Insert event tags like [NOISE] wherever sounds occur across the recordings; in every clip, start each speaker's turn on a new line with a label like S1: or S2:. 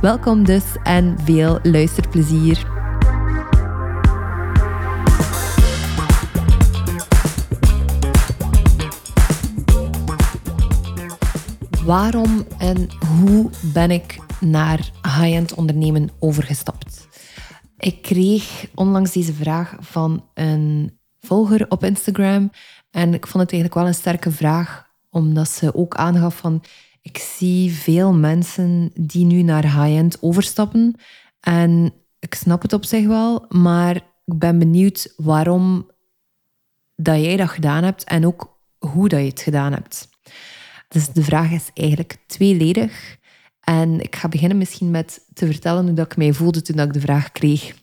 S1: Welkom dus en veel luisterplezier. Waarom en hoe ben ik naar high-end ondernemen overgestapt? Ik kreeg onlangs deze vraag van een volger op Instagram en ik vond het eigenlijk wel een sterke vraag, omdat ze ook aangaf van ik zie veel mensen die nu naar high-end overstappen. En ik snap het op zich wel, maar ik ben benieuwd waarom dat jij dat gedaan hebt en ook hoe dat je het gedaan hebt. Dus de vraag is eigenlijk tweeledig. En ik ga beginnen misschien met te vertellen hoe dat ik mij voelde toen ik de vraag kreeg.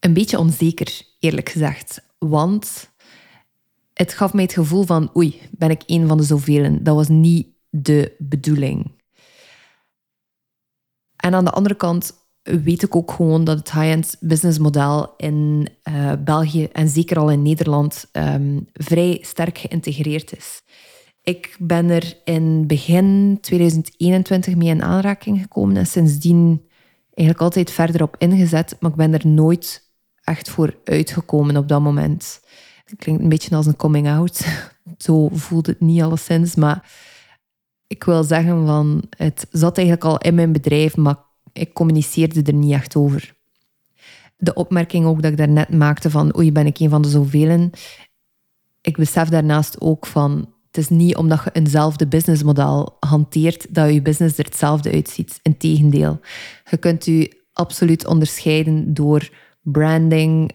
S1: Een beetje onzeker, eerlijk gezegd. Want het gaf mij het gevoel van, oei, ben ik een van de zoveel. Dat was niet de bedoeling. En aan de andere kant weet ik ook gewoon dat het high-end businessmodel in uh, België en zeker al in Nederland um, vrij sterk geïntegreerd is. Ik ben er in begin 2021 mee in aanraking gekomen en sindsdien eigenlijk altijd verder op ingezet, maar ik ben er nooit echt voor uitgekomen op dat moment. Klinkt een beetje als een coming out. [LAUGHS] Zo voelt het niet alleszins. Maar ik wil zeggen van, het zat eigenlijk al in mijn bedrijf, maar ik communiceerde er niet echt over. De opmerking ook dat ik daarnet maakte van oei, ben ik een van de zoveel. Ik besef daarnaast ook van, het is niet omdat je eenzelfde businessmodel hanteert dat je business er hetzelfde uitziet. Integendeel. Je kunt je absoluut onderscheiden door branding,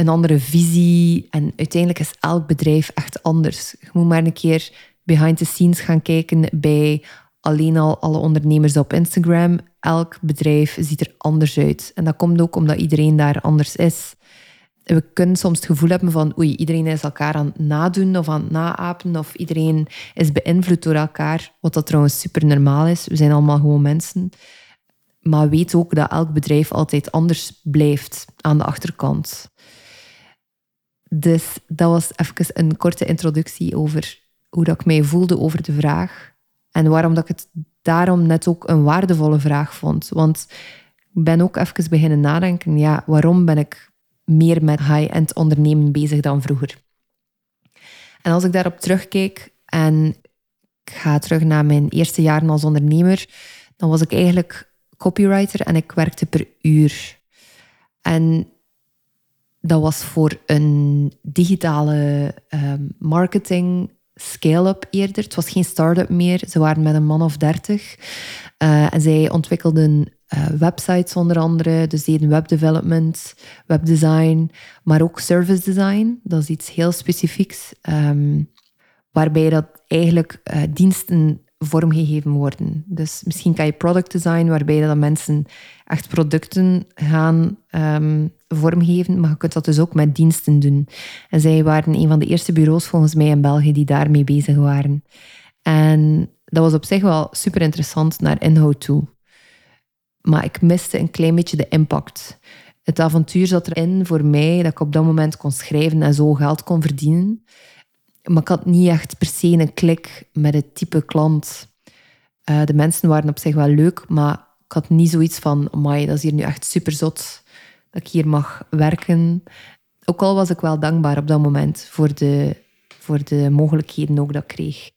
S1: een andere visie. En uiteindelijk is elk bedrijf echt anders. Je moet maar een keer behind the scenes gaan kijken bij alleen al alle ondernemers op Instagram. Elk bedrijf ziet er anders uit. En dat komt ook omdat iedereen daar anders is. We kunnen soms het gevoel hebben van oei, iedereen is elkaar aan het nadoen of aan het naapen of iedereen is beïnvloed door elkaar, wat dat trouwens super normaal is. We zijn allemaal gewoon mensen. Maar weet ook dat elk bedrijf altijd anders blijft aan de achterkant. Dus dat was even een korte introductie over hoe dat ik mij voelde over de vraag. En waarom dat ik het daarom net ook een waardevolle vraag vond. Want ik ben ook even beginnen nadenken, ja, waarom ben ik meer met high-end ondernemen bezig dan vroeger? En als ik daarop terugkijk en ik ga terug naar mijn eerste jaren als ondernemer, dan was ik eigenlijk copywriter en ik werkte per uur. En dat was voor een digitale um, marketing scale-up eerder. Het was geen start-up meer. Ze waren met een man of dertig. Uh, en zij ontwikkelden uh, websites onder andere. Dus deden webdevelopment, webdesign, maar ook service design. Dat is iets heel specifieks. Um, waarbij dat eigenlijk uh, diensten vormgegeven worden. Dus misschien kan je product design, waarbij dat mensen echt producten gaan um, vormgeven, maar je kunt dat dus ook met diensten doen. En zij waren een van de eerste bureaus volgens mij in België die daarmee bezig waren. En dat was op zich wel super interessant naar inhoud toe. Maar ik miste een klein beetje de impact. Het avontuur zat erin voor mij dat ik op dat moment kon schrijven en zo geld kon verdienen. Maar ik had niet echt per se een klik met het type klant. Uh, de mensen waren op zich wel leuk, maar ik had niet zoiets van, amai, dat is hier nu echt super zot dat ik hier mag werken. Ook al was ik wel dankbaar op dat moment voor de, voor de mogelijkheden ook dat ik kreeg.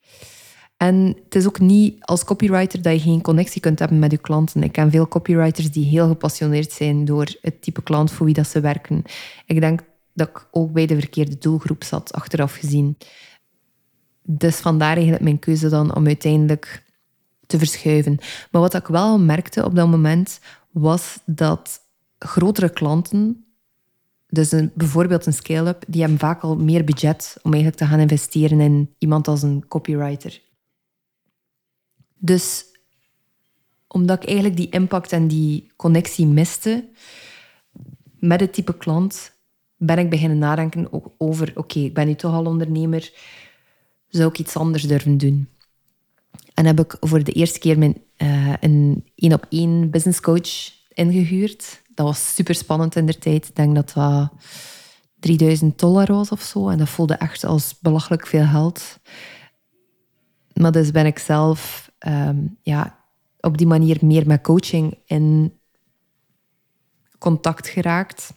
S1: En het is ook niet als copywriter dat je geen connectie kunt hebben met je klanten. Ik ken veel copywriters die heel gepassioneerd zijn door het type klant voor wie dat ze werken. Ik denk dat ik ook bij de verkeerde doelgroep zat, achteraf gezien. Dus vandaar eigenlijk mijn keuze dan om uiteindelijk te verschuiven. Maar wat ik wel merkte op dat moment, was dat grotere klanten, dus een, bijvoorbeeld een scale-up, die hebben vaak al meer budget om eigenlijk te gaan investeren in iemand als een copywriter. Dus omdat ik eigenlijk die impact en die connectie miste met het type klant, ben ik beginnen nadenken over, oké, ik ben nu toch al ondernemer, zou ik iets anders durven doen? En heb ik voor de eerste keer mijn, uh, een één-op-één business coach ingehuurd. Dat was super spannend in de tijd. Ik denk dat dat 3000 dollar was of zo. En dat voelde echt als belachelijk veel geld. Maar dus ben ik zelf ehm, ja, op die manier meer met coaching in contact geraakt.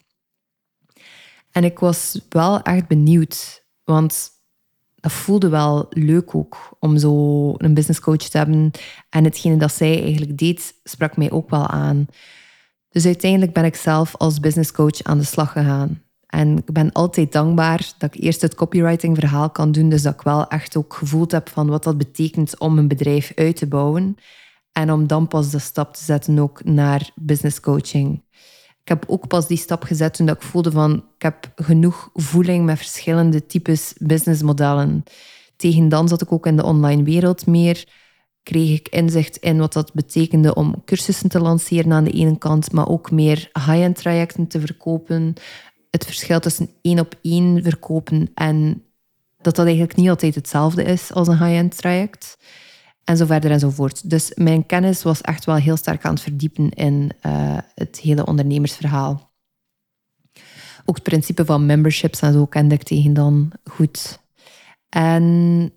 S1: En ik was wel echt benieuwd, want dat voelde wel leuk ook om zo een business coach te hebben. En hetgene dat zij eigenlijk deed, sprak mij ook wel aan. Dus uiteindelijk ben ik zelf als business coach aan de slag gegaan. En ik ben altijd dankbaar dat ik eerst het copywriting verhaal kan doen. Dus dat ik wel echt ook gevoeld heb van wat dat betekent om een bedrijf uit te bouwen. En om dan pas de stap te zetten ook naar business coaching. Ik heb ook pas die stap gezet toen ik voelde van ik heb genoeg voeling met verschillende types businessmodellen. Tegen dan zat ik ook in de online wereld meer. Kreeg ik inzicht in wat dat betekende om cursussen te lanceren aan de ene kant, maar ook meer high-end trajecten te verkopen. Het verschil tussen één op één verkopen en dat dat eigenlijk niet altijd hetzelfde is als een high-end traject. En zo verder en zo voort. Dus mijn kennis was echt wel heel sterk aan het verdiepen in uh, het hele ondernemersverhaal. Ook het principe van memberships en zo kende ik tegen dan goed. En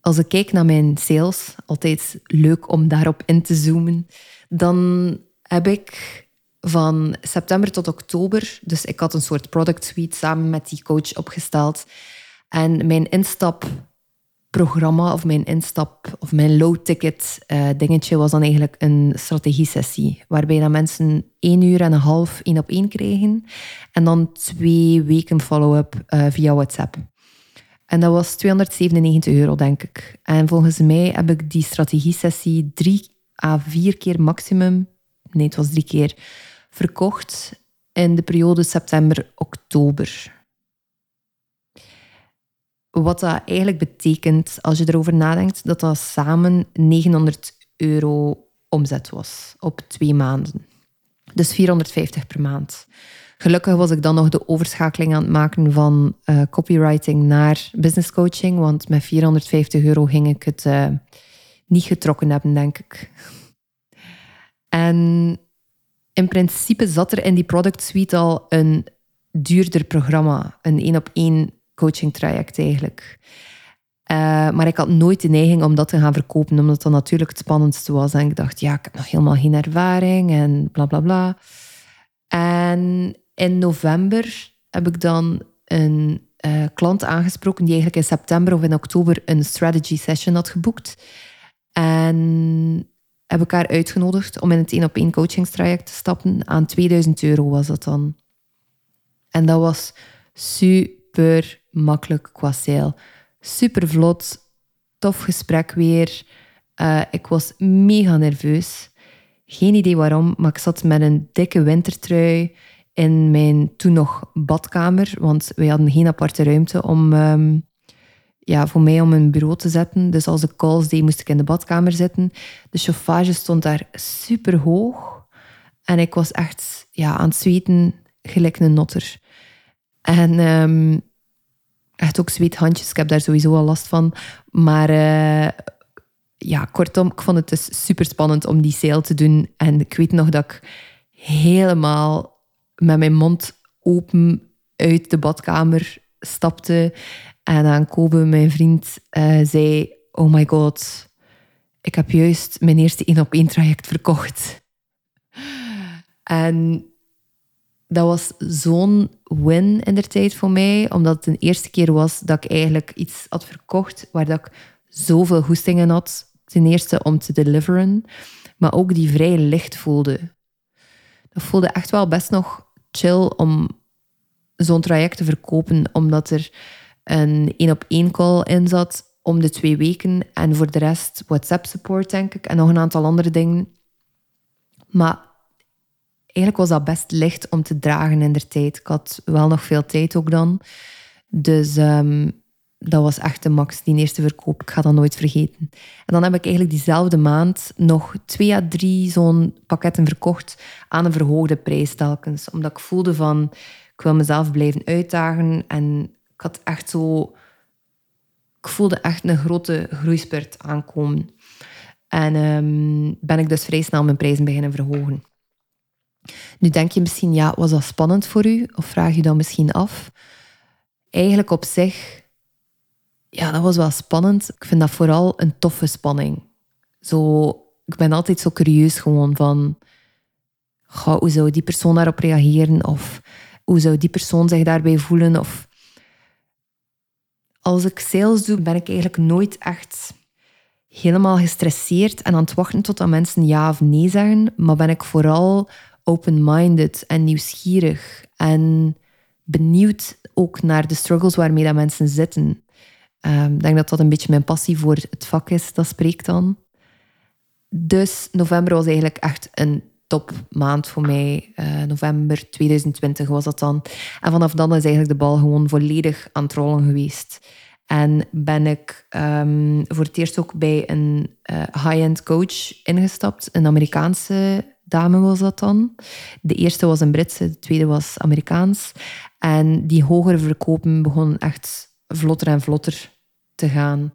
S1: als ik kijk naar mijn sales, altijd leuk om daarop in te zoomen, dan heb ik van september tot oktober, dus ik had een soort product suite samen met die coach opgesteld. En mijn instap programma of mijn instap of mijn low-ticket uh, dingetje was dan eigenlijk een strategie-sessie. Waarbij dan mensen één uur en een half één op één kregen. En dan twee weken follow-up uh, via WhatsApp. En dat was 297 euro, denk ik. En volgens mij heb ik die strategie-sessie drie à vier keer maximum, nee, het was drie keer, verkocht in de periode september-oktober. Wat dat eigenlijk betekent, als je erover nadenkt, dat dat samen 900 euro omzet was op twee maanden. Dus 450 per maand. Gelukkig was ik dan nog de overschakeling aan het maken van uh, copywriting naar business coaching, want met 450 euro ging ik het uh, niet getrokken hebben, denk ik. En in principe zat er in die product suite al een duurder programma, een één op één coaching traject eigenlijk. Uh, maar ik had nooit de neiging om dat te gaan verkopen, omdat dat natuurlijk het spannendste was. En ik dacht, ja, ik heb nog helemaal geen ervaring en bla bla bla. En in november heb ik dan een uh, klant aangesproken die eigenlijk in september of in oktober een strategy session had geboekt. En heb ik haar uitgenodigd om in het één op één coachingstraject te stappen. Aan 2000 euro was dat dan. En dat was super makkelijk qua sale. Super vlot, tof gesprek weer. Uh, ik was mega nerveus. Geen idee waarom, maar ik zat met een dikke wintertrui in mijn toen nog badkamer, want wij hadden geen aparte ruimte om um, ja, voor mij om een bureau te zetten. Dus als ik calls deed, moest ik in de badkamer zitten. De chauffage stond daar super hoog. En ik was echt ja, aan het zweten, gelijk een notter. En um, echt ook zweethandjes. Ik heb daar sowieso al last van. Maar uh, ja, kortom, ik vond het dus super spannend om die sale te doen. En ik weet nog dat ik helemaal met mijn mond open uit de badkamer stapte. En aan Kobe, mijn vriend, uh, zei: Oh my god, ik heb juist mijn eerste één op één traject verkocht. En dat was zo'n win in de tijd voor mij, omdat het de eerste keer was dat ik eigenlijk iets had verkocht waar dat ik zoveel goestingen had. Ten eerste om te deliveren, maar ook die vrij licht voelde. Dat voelde echt wel best nog chill om zo'n traject te verkopen, omdat er een één op één call in zat om de twee weken. En voor de rest WhatsApp support, denk ik. En nog een aantal andere dingen. Maar eigenlijk was dat best licht om te dragen in de tijd. Ik had wel nog veel tijd ook dan. Dus um, dat was echt de max, die eerste verkoop. Ik ga dat nooit vergeten. En dan heb ik eigenlijk diezelfde maand nog twee à drie zo'n pakketten verkocht aan een verhoogde prijs telkens. Omdat ik voelde van, ik wil mezelf blijven uitdagen. En ik had echt zo... Ik voelde echt een grote groeispurt aankomen. En um, ben ik dus vrij snel mijn prijzen beginnen verhogen. Nu denk je misschien, ja, was dat spannend voor u? Of vraag je dat misschien af? Eigenlijk op zich, ja, dat was wel spannend. Ik vind dat vooral een toffe spanning. Zo, ik ben altijd zo curieus gewoon van, hoe zou die persoon daarop reageren? Of hoe zou die persoon zich daarbij voelen? Of als ik sales doe, ben ik eigenlijk nooit echt helemaal gestresseerd en aan het wachten tot dat mensen ja of nee zeggen, maar ben ik vooral open-minded en nieuwsgierig en benieuwd ook naar de struggles waarmee dat mensen zitten. Ehm, ik denk dat dat een beetje mijn passie voor het vak is, dat spreekt dan. Dus november was eigenlijk echt een topmaand voor mij. Uh, november 2020 was dat dan. En vanaf dan is eigenlijk de bal gewoon volledig aan het rollen geweest. En ben ik um, voor het eerst ook bij een uh, high-end coach ingestapt. Een Amerikaanse dame was dat dan. De eerste was een Britse, de tweede was Amerikaans. En die hogere verkopen begonnen echt vlotter en vlotter te gaan.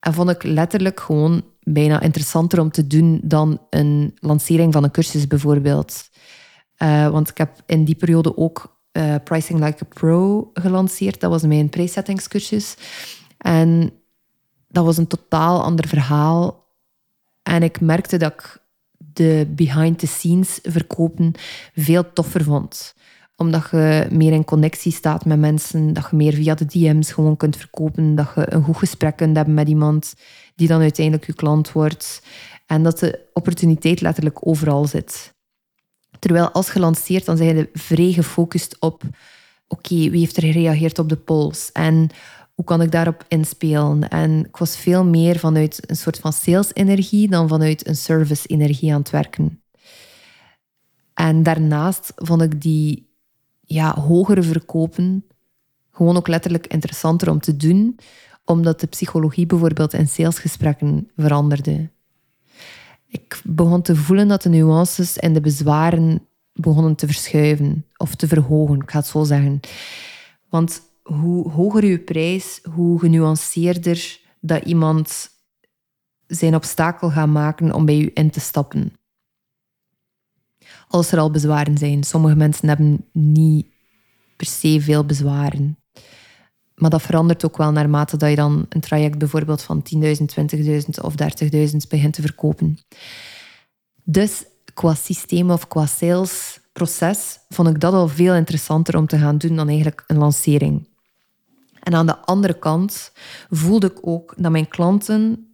S1: En vond ik letterlijk gewoon bijna interessanter om te doen dan een lancering van een cursus bijvoorbeeld. Uh, want ik heb in die periode ook uh, Pricing Like a Pro gelanceerd. Dat was mijn prijssettingscursus. En dat was een totaal ander verhaal. En ik merkte dat ik de behind-the-scenes verkopen veel toffer vond omdat je meer in connectie staat met mensen, dat je meer via de DM's gewoon kunt verkopen, dat je een goed gesprek kunt hebben met iemand die dan uiteindelijk je klant wordt. En dat de opportuniteit letterlijk overal zit. Terwijl als gelanceerd, dan zijn je vrij gefocust op oké, wie heeft er gereageerd op de polls en hoe kan ik daarop inspelen? En ik was veel meer vanuit een soort van sales-energie dan vanuit een service-energie aan het werken. En daarnaast vond ik die ja, hogere verkopen gewoon ook letterlijk interessanter om te doen, omdat de psychologie bijvoorbeeld in salesgesprekken veranderde. Ik begon te voelen dat de nuances en de bezwaren begonnen te verschuiven of te verhogen, ik ga het zo zeggen. Want hoe hoger je prijs, hoe genuanceerder dat iemand zijn obstakel gaat maken om bij je in te stappen als er al bezwaren zijn. Sommige mensen hebben niet per se veel bezwaren. Maar dat verandert ook wel naarmate dat je dan een traject bijvoorbeeld van 10.000, 20.000 of 30.000 begint te verkopen. Dus qua systeem of qua salesproces vond ik dat al veel interessanter om te gaan doen dan eigenlijk een lancering. En aan de andere kant voelde ik ook dat mijn klanten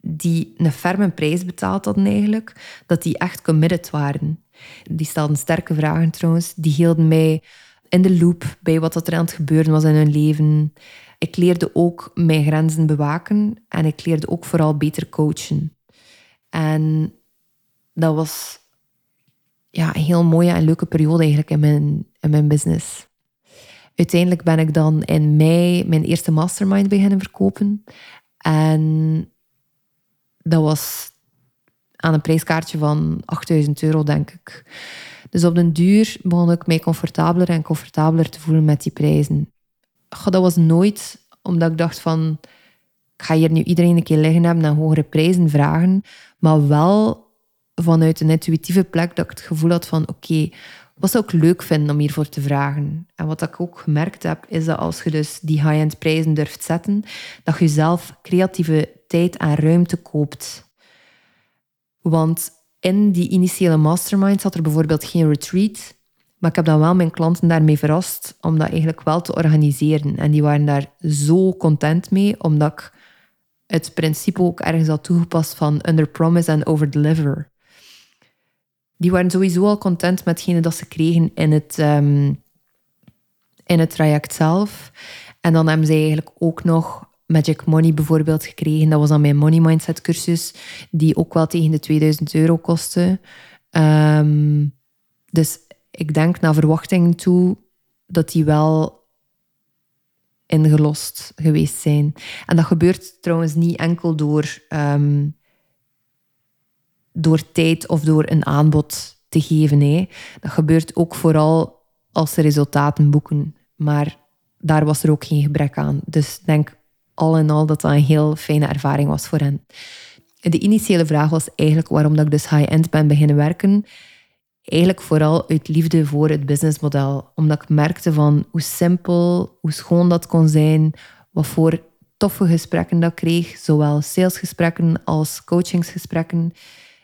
S1: die een ferme prijs betaald hadden eigenlijk, dat die echt committed waren. Die stelden sterke vragen trouwens. Die hielden mij in de loop bij wat er aan het gebeuren was in hun leven. Ik leerde ook mijn grenzen bewaken en ik leerde ook vooral beter coachen. En dat was ja, een heel mooie en leuke periode eigenlijk in mijn, in mijn business. Uiteindelijk ben ik dan in mei mijn eerste mastermind beginnen verkopen. En dat was aan een prijskaartje van 8000 euro, denk ik. Dus op den duur begon ik mij comfortabeler en comfortabeler te voelen met die prijzen. dat was nooit omdat ik dacht van... Ik ga hier nu iedereen een keer liggen hebben en hogere prijzen vragen. Maar wel vanuit een intuïtieve plek dat ik het gevoel had van... Oké, wat zou ik leuk vinden om hiervoor te vragen? En wat ik ook gemerkt heb, is dat als je dus die high-end prijzen durft zetten, dat je zelf creatieve tijd en ruimte koopt want in die initiële mastermind zat er bijvoorbeeld geen retreat. Maar ik heb dan wel mijn klanten daarmee verrast om dat eigenlijk wel te organiseren. En die waren daar zo content mee, omdat ik het principe ook ergens had toegepast van under promise and over deliver. Die waren sowieso al content met hetgene dat ze kregen in het, um, in het traject zelf. En dan hebben ze eigenlijk ook nog Magic Money bijvoorbeeld gekregen. Dat was dan mijn Money Mindset cursus, die ook wel tegen de 2000 euro kostte. Ehm, dus ik denk naar verwachting toe dat die wel ingelost geweest zijn. En dat gebeurt trouwens niet enkel door, ehm, door tijd of door een aanbod te geven. Hè. Dat gebeurt ook vooral als ze resultaten boeken. Maar daar was er ook geen gebrek aan. Dus ik denk al in al dat dat een heel fijne ervaring was voor hen. De initiële vraag was eigenlijk waarom dat ik dus high-end ben beginnen werken. Eigenlijk vooral uit liefde voor het businessmodel. Omdat ik merkte van hoe simpel, hoe schoon dat kon zijn, wat voor toffe gesprekken dat ik kreeg, zowel salesgesprekken als coachingsgesprekken.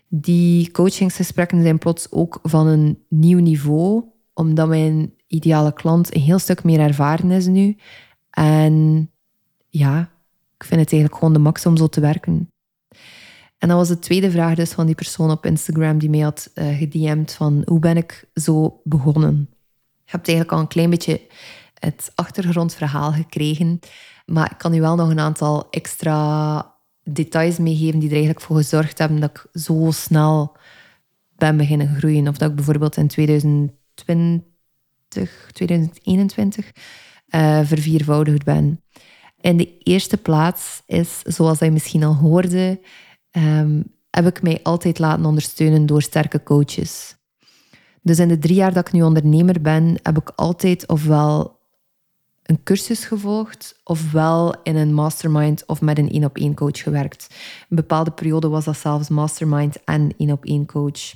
S1: Die coachingsgesprekken zijn plots ook van een nieuw niveau, omdat mijn ideale klant een heel stuk meer ervaren is nu. En ja, ik vind het eigenlijk gewoon de max om zo te werken. En dat was de tweede vraag dus van die persoon op Instagram die mij had uh, van hoe ben ik zo begonnen? Je hebt eigenlijk al een klein beetje het achtergrondverhaal gekregen, maar ik kan u wel nog een aantal extra details meegeven die er eigenlijk voor gezorgd hebben dat ik zo snel ben beginnen groeien. Of dat ik bijvoorbeeld in 2020, 2021 uh, verviervoudigd ben. In de eerste plaats is, zoals je misschien al hoorde, um, heb ik mij altijd laten ondersteunen door sterke coaches. Dus in de drie jaar dat ik nu ondernemer ben, heb ik altijd ofwel een cursus gevolgd, ofwel in een mastermind of met een één op één coach gewerkt. Een bepaalde periode was dat zelfs mastermind en één op één coach.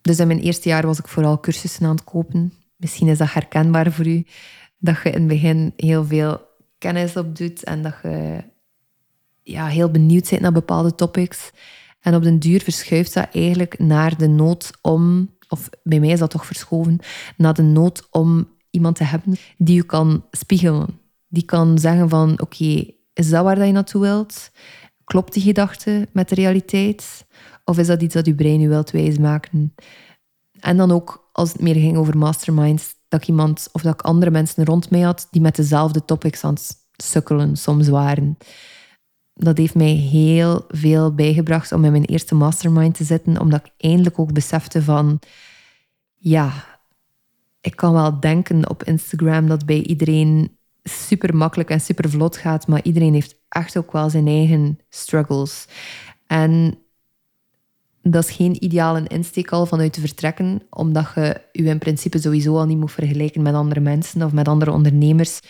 S1: Dus in mijn eerste jaar was ik vooral cursussen aan het kopen. Misschien is dat herkenbaar voor u, dat je in het begin heel veel kennis opdoet en dat je ja, heel benieuwd bent naar bepaalde topics. En op den duur verschuift dat eigenlijk naar de nood om, of bij mij is dat toch verschoven, naar de nood om iemand te hebben die je kan spiegelen. Die kan zeggen van, oké, is dat waar dat je naartoe wilt? Klopt die gedachte met de realiteit? Of is dat iets dat je brein je wilt wijsmaken? En dan ook, als het meer ging over masterminds, dat ik iemand of dat ik andere mensen rond mij had die met dezelfde topics aan het sukkelen soms waren dat heeft mij heel veel bijgebracht om in mijn eerste mastermind te zitten, omdat ik eindelijk ook besefte van, ja, ik kan wel denken op Instagram dat bij iedereen super makkelijk en super vlot gaat, maar iedereen heeft echt ook wel zijn eigen struggles. En dat is geen ideale insteek al vanuit te vertrekken, omdat je je in principe sowieso al niet moet vergelijken met andere mensen of met andere ondernemers.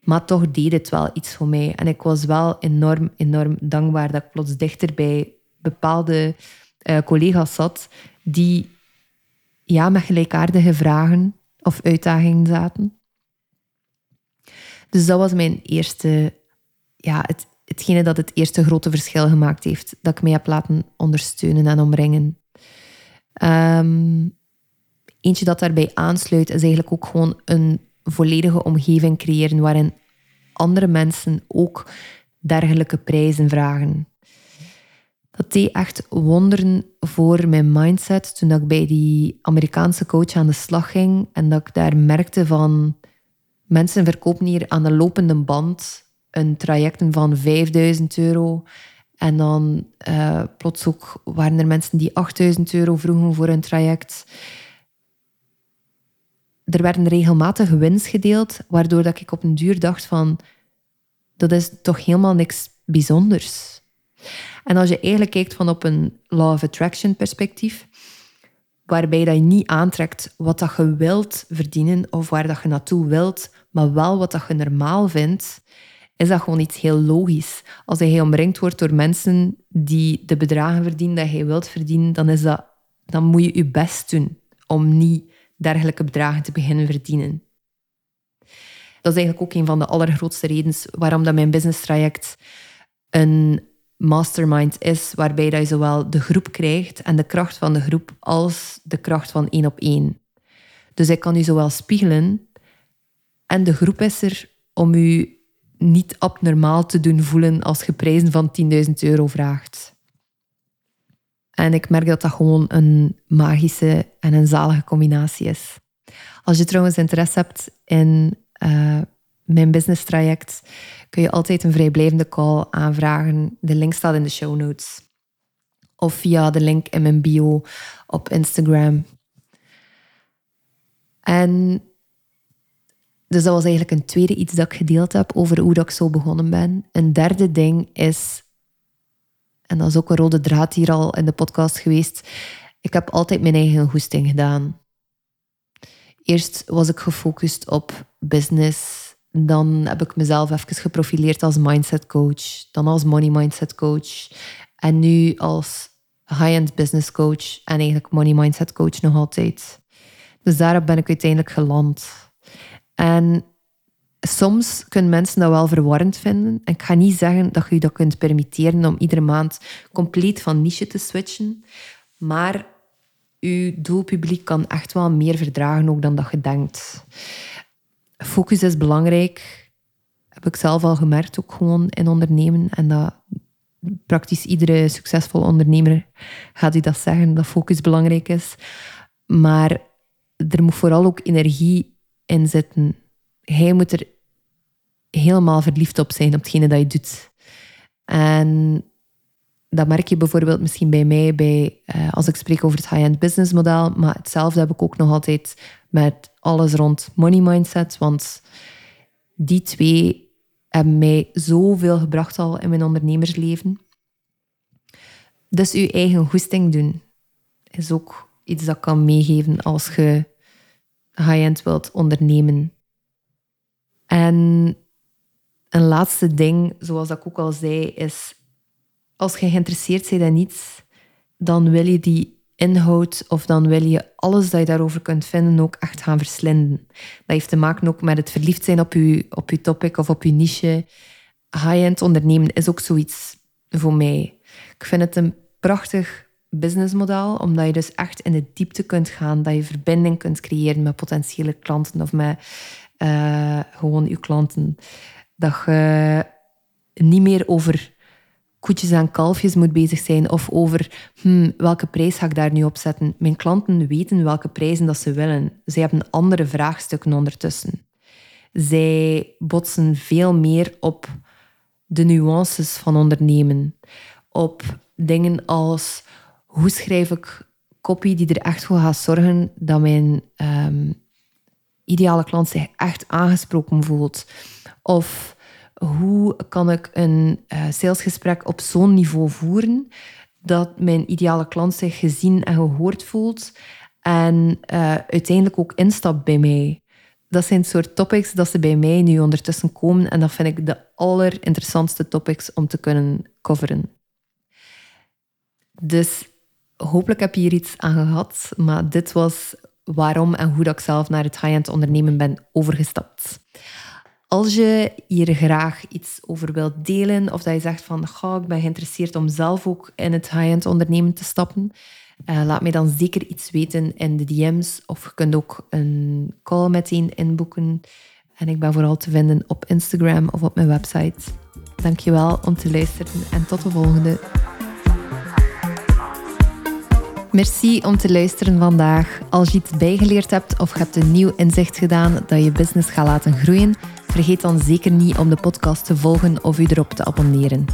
S1: Maar toch deed het wel iets voor mij. En ik was wel enorm, enorm dankbaar dat ik plots dichter bij bepaalde uh, collega's zat die ja, met gelijkaardige vragen of uitdagingen zaten. Dus dat was mijn eerste, ja, het, hetgene dat het eerste grote verschil gemaakt heeft. Dat ik mij heb laten ondersteunen en omringen. Ehm, eentje dat daarbij aansluit is eigenlijk ook gewoon een volledige omgeving creëren waarin andere mensen ook dergelijke prijzen vragen. Dat deed echt wonderen voor mijn mindset toen ik bij die Amerikaanse coach aan de slag ging en dat ik daar merkte van mensen verkopen hier aan de lopende band een trajecten van 5000 euro. En dan uh, plots ook waren er mensen die 8000 euro vroegen voor een traject er werden regelmatig wins gedeeld, waardoor dat ik op een duur dacht van, dat is toch helemaal niks bijzonders. En als je eigenlijk kijkt van op een law of attraction perspectief, waarbij dat je niet aantrekt wat dat je wilt verdienen of waar dat je naartoe wilt, maar wel wat dat je normaal vindt, is dat gewoon iets heel logisch. Als je omringd wordt door mensen die de bedragen verdienen dat je wilt verdienen, dan, is dat, dan moet je je best doen om niet dergelijke bedragen te beginnen verdienen. Dat is eigenlijk ook een van de allergrootste redenen waarom dat mijn business traject een mastermind is, waarbij dat je zowel de groep krijgt en de kracht van de groep als de kracht van één op één. Dus ik kan u zowel spiegelen en de groep is er om u niet abnormaal te doen voelen als je prijzen van 10.000 euro vraagt. En ik merk dat dat gewoon een magische en een zalige combinatie is. Als je trouwens interesse hebt in uh, mijn business traject, kun je altijd een vrijblijvende call aanvragen. De link staat in de show notes. Of via de link in mijn bio op Instagram. En Dus dat was eigenlijk een tweede iets dat ik gedeeld heb over hoe dat ik zo begonnen ben. Een derde ding is, en dat is ook een rode draad hier al in de podcast geweest, ik heb altijd mijn eigen goesting gedaan. Eerst was ik gefocust op business. Dan heb ik mezelf even geprofileerd als mindset coach. Dan als money mindset coach. En nu als high-end business coach. En eigenlijk money mindset coach nog altijd. Dus daarop ben ik uiteindelijk geland. En soms kunnen mensen dat wel verwarrend vinden. En ik ga niet zeggen dat je dat kunt permitteren om iedere maand compleet van niche te switchen. Maar je doelpubliek kan echt wel meer verdragen ook dan dat je denkt. Focus is belangrijk. Heb ik zelf al gemerkt, ook gewoon in ondernemen. En dat praktisch iedere succesvolle ondernemer gaat u dat zeggen, dat focus belangrijk is. Maar er moet vooral ook energie in zitten. Hij moet er helemaal verliefd op zijn, op hetgene dat je doet. En dat merk je bijvoorbeeld misschien bij mij, bij, uh, als ik spreek over het high-end business model. Maar hetzelfde heb ik ook nog altijd met alles rond money mindset. Want die twee hebben mij zoveel gebracht al in mijn ondernemersleven. Dus je eigen goesting doen is ook iets dat kan meegeven als je high-end wilt ondernemen. En een laatste ding, zoals ik ook al zei, is als je geïnteresseerd bent in iets, dan wil je die inhoud of dan wil je alles dat je daarover kunt vinden ook echt gaan verslinden. Dat heeft te maken ook met het verliefd zijn op je, op topic of op je niche. High-end ondernemen is ook zoiets voor mij. Ik vind het een prachtig businessmodel, omdat je dus echt in de diepte kunt gaan, dat je verbinding kunt creëren met potentiële klanten of met uh, gewoon je klanten. Dat je niet meer over koetjes en kalfjes moet bezig zijn of over hmm, welke prijs ga ik daar nu op zetten. Mijn klanten weten welke prijzen dat ze willen. Zij hebben andere vraagstukken ondertussen. Zij botsen veel meer op de nuances van ondernemen. Op dingen als hoe schrijf ik copy die er echt voor gaat zorgen dat mijn um, ideale klant zich echt aangesproken voelt. Of hoe kan ik een uh, salesgesprek op zo'n niveau voeren dat mijn ideale klant zich gezien en gehoord voelt en uh, uiteindelijk ook instapt bij mij. Dat zijn het soort topics dat ze bij mij nu ondertussen komen en dat vind ik de allerinteressantste topics om te kunnen coveren. Dus hopelijk heb je hier iets aan gehad, maar dit was waarom en hoe dat ik zelf naar het high-end ondernemen ben overgestapt. Als je hier graag iets over wilt delen of dat je zegt van ga, ik ben geïnteresseerd om zelf ook in het high-end ondernemen te stappen, uh, laat mij dan zeker iets weten in de DM's of je kunt ook een call meteen inboeken. En ik ben vooral te vinden op Instagram of op mijn website. Dankjewel om te luisteren en tot de volgende. Merci om te luisteren vandaag. Als je iets bijgeleerd hebt of hebt een nieuw inzicht gedaan dat je business gaat laten groeien, vergeet dan zeker niet om de podcast te volgen of u erop te abonneren.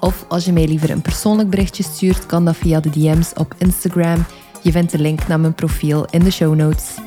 S1: Of als je mij liever een persoonlijk berichtje stuurt, kan dat via de DM's op Instagram. Je vindt de link naar mijn profiel in de show notes.